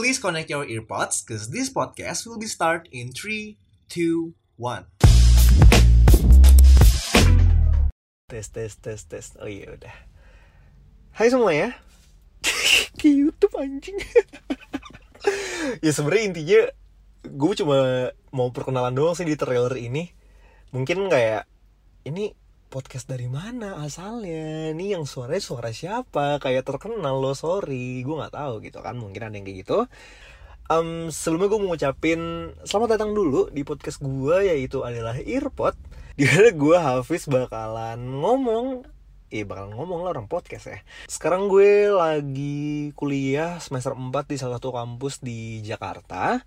Please connect your earpods because this podcast will be start in 3, 2, 1. tes tes tes tes. Oh iya udah. Hai semua ya ke YouTube anjing. Ya sebenarnya intinya gue cuma mau perkenalan doang sih di trailer ini. Mungkin kayak ini podcast dari mana asalnya? Ini yang suaranya suara siapa? Kayak terkenal lo sorry. Gue nggak tahu gitu kan mungkin ada yang kayak gitu. Um, sebelumnya gue mau ngucapin selamat datang dulu di podcast gue yaitu adalah Earpod Di mana gue Hafiz bakalan ngomong. Eh bakalan ngomong lah orang podcast ya. Sekarang gue lagi kuliah semester 4 di salah satu kampus di Jakarta.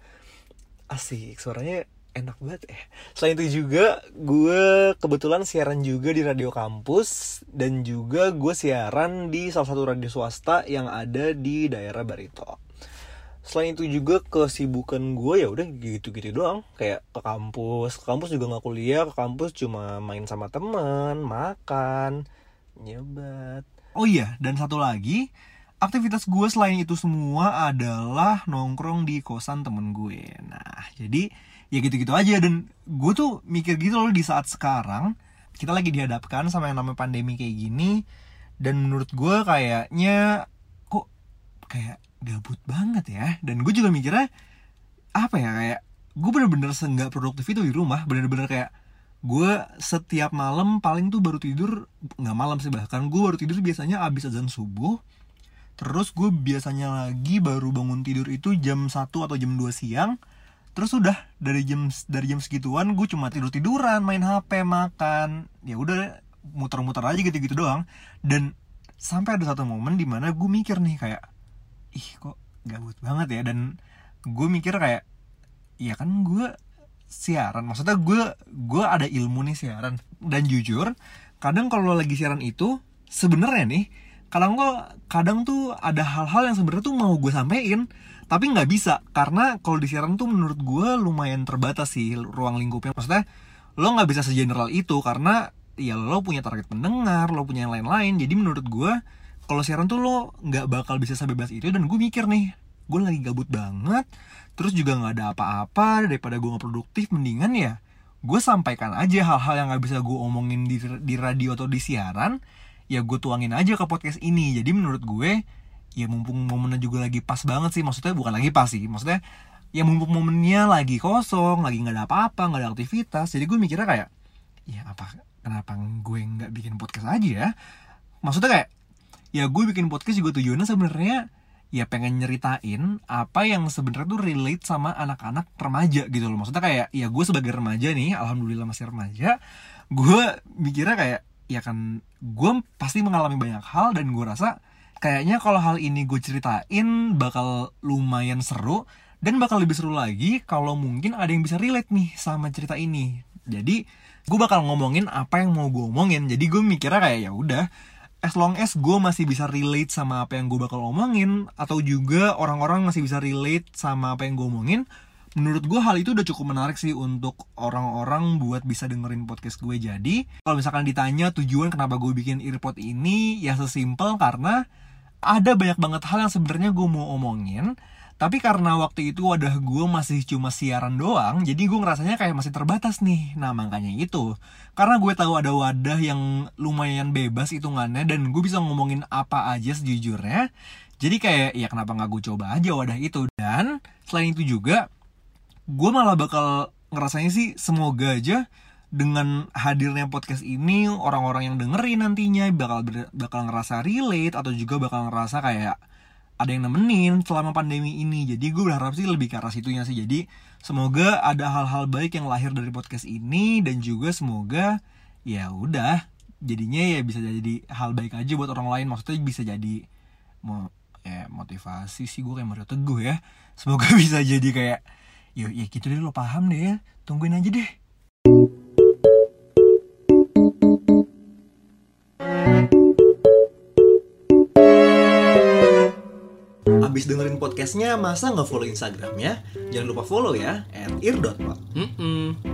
Asik suaranya enak banget ya Selain itu juga gue kebetulan siaran juga di radio kampus Dan juga gue siaran di salah satu radio swasta yang ada di daerah Barito. Selain itu juga kesibukan gue ya udah gitu-gitu doang. Kayak ke kampus. Ke kampus juga nggak kuliah ke kampus cuma main sama teman makan nyebat. Oh iya dan satu lagi aktivitas gue selain itu semua adalah nongkrong di kosan temen gue. Nah jadi ya gitu-gitu aja. Dan gue tuh mikir gitu loh di saat sekarang kita lagi dihadapkan sama yang namanya pandemi kayak gini dan menurut gue kayaknya kok kayak gabut banget ya. Dan gue juga mikirnya apa ya kayak gue bener-bener nggak produktif itu di rumah. Bener-bener kayak gue setiap malam paling tuh baru tidur nggak malam sih bahkan gue baru tidur biasanya abis azan subuh. Terus gue biasanya lagi baru bangun tidur itu jam 1 atau jam 2 siang terus udah dari jam dari jam segituan gue cuma tidur tiduran main hp makan. Ya udah muter-muter aja gitu-gitu doang. Dan sampai ada satu momen di mana gue mikir nih kayak ih kok gabut banget ya? Dan gue mikir kayak ya kan gue siaran. Maksudnya gue gue ada ilmu nih siaran. Dan jujur kadang kalau lagi siaran itu sebenarnya nih kadang gue kadang tuh ada hal-hal yang sebenarnya tuh mau gue sampein tapi nggak bisa karena kalau di siaran tuh menurut gue lumayan terbatas sih ruang lingkupnya. Maksudnya lo nggak bisa segeneral itu karena ya lo punya target pendengar lo punya yang lain-lain. Jadi menurut gue kalau siaran tuh lo nggak bakal bisa sebebas itu. Dan gue mikir nih gue lagi gabut banget terus juga nggak ada apa-apa daripada gue nggak produktif mendingan ya gue sampaikan aja hal-hal yang nggak bisa gue omongin di, di radio atau di siaran ya gue tuangin aja ke podcast ini. Jadi menurut gue ya mumpung momennya juga lagi pas banget sih maksudnya bukan lagi pas sih maksudnya ya mumpung momennya lagi kosong lagi nggak ada apa-apa nggak ada aktivitas jadi gue mikirnya kayak ya apa kenapa gue nggak bikin podcast aja ya? Maksudnya kayak ya gue bikin podcast juga tujuannya sebenarnya ya pengen nyeritain apa yang sebenarnya tuh relate sama anak-anak remaja gitu loh. Maksudnya kayak ya gue sebagai remaja nih alhamdulillah masih remaja gue mikirnya kayak ya kan gue pasti mengalami banyak hal dan gue rasa kayaknya kalau hal ini gue ceritain bakal lumayan seru dan bakal lebih seru lagi kalau mungkin ada yang bisa relate nih sama cerita ini. Jadi gue bakal ngomongin apa yang mau gue omongin. Jadi gue mikirnya kayak ya udah as long as gue masih bisa relate sama apa yang gue bakal omongin atau juga orang-orang masih bisa relate sama apa yang gue omongin menurut gue hal itu udah cukup menarik sih untuk orang-orang buat bisa dengerin podcast gue. Jadi kalau misalkan ditanya tujuan kenapa gue bikin earpod ini ya sesimpel karena ada banyak banget hal yang sebenarnya gue mau omongin tapi karena waktu itu wadah gue masih cuma siaran doang, jadi gue ngerasanya kayak masih terbatas nih. Nah makanya itu, karena gue tahu ada wadah yang lumayan bebas hitungannya dan gue bisa ngomongin apa aja sejujurnya. Jadi kayak ya kenapa nggak gue coba aja wadah itu dan selain itu juga gue malah bakal ngerasanya sih semoga aja dengan hadirnya podcast ini orang-orang yang dengerin nantinya bakal bakal ngerasa relate atau juga bakal ngerasa kayak ada yang nemenin selama pandemi ini. Jadi gue berharap sih lebih ke arah situnya sih. Jadi semoga ada hal-hal baik yang lahir dari podcast ini dan juga semoga ya udah jadinya ya bisa jadi hal baik aja buat orang lain. Maksudnya bisa jadi mau ya motivasi sih gue kayak Mario Teguh ya. Semoga bisa jadi kayak ya ya gitu deh lo paham deh ya. Tungguin aja deh Abis dengerin podcastnya, masa nggak follow Instagramnya? Jangan lupa follow ya, at ear.pod. Mm-mm.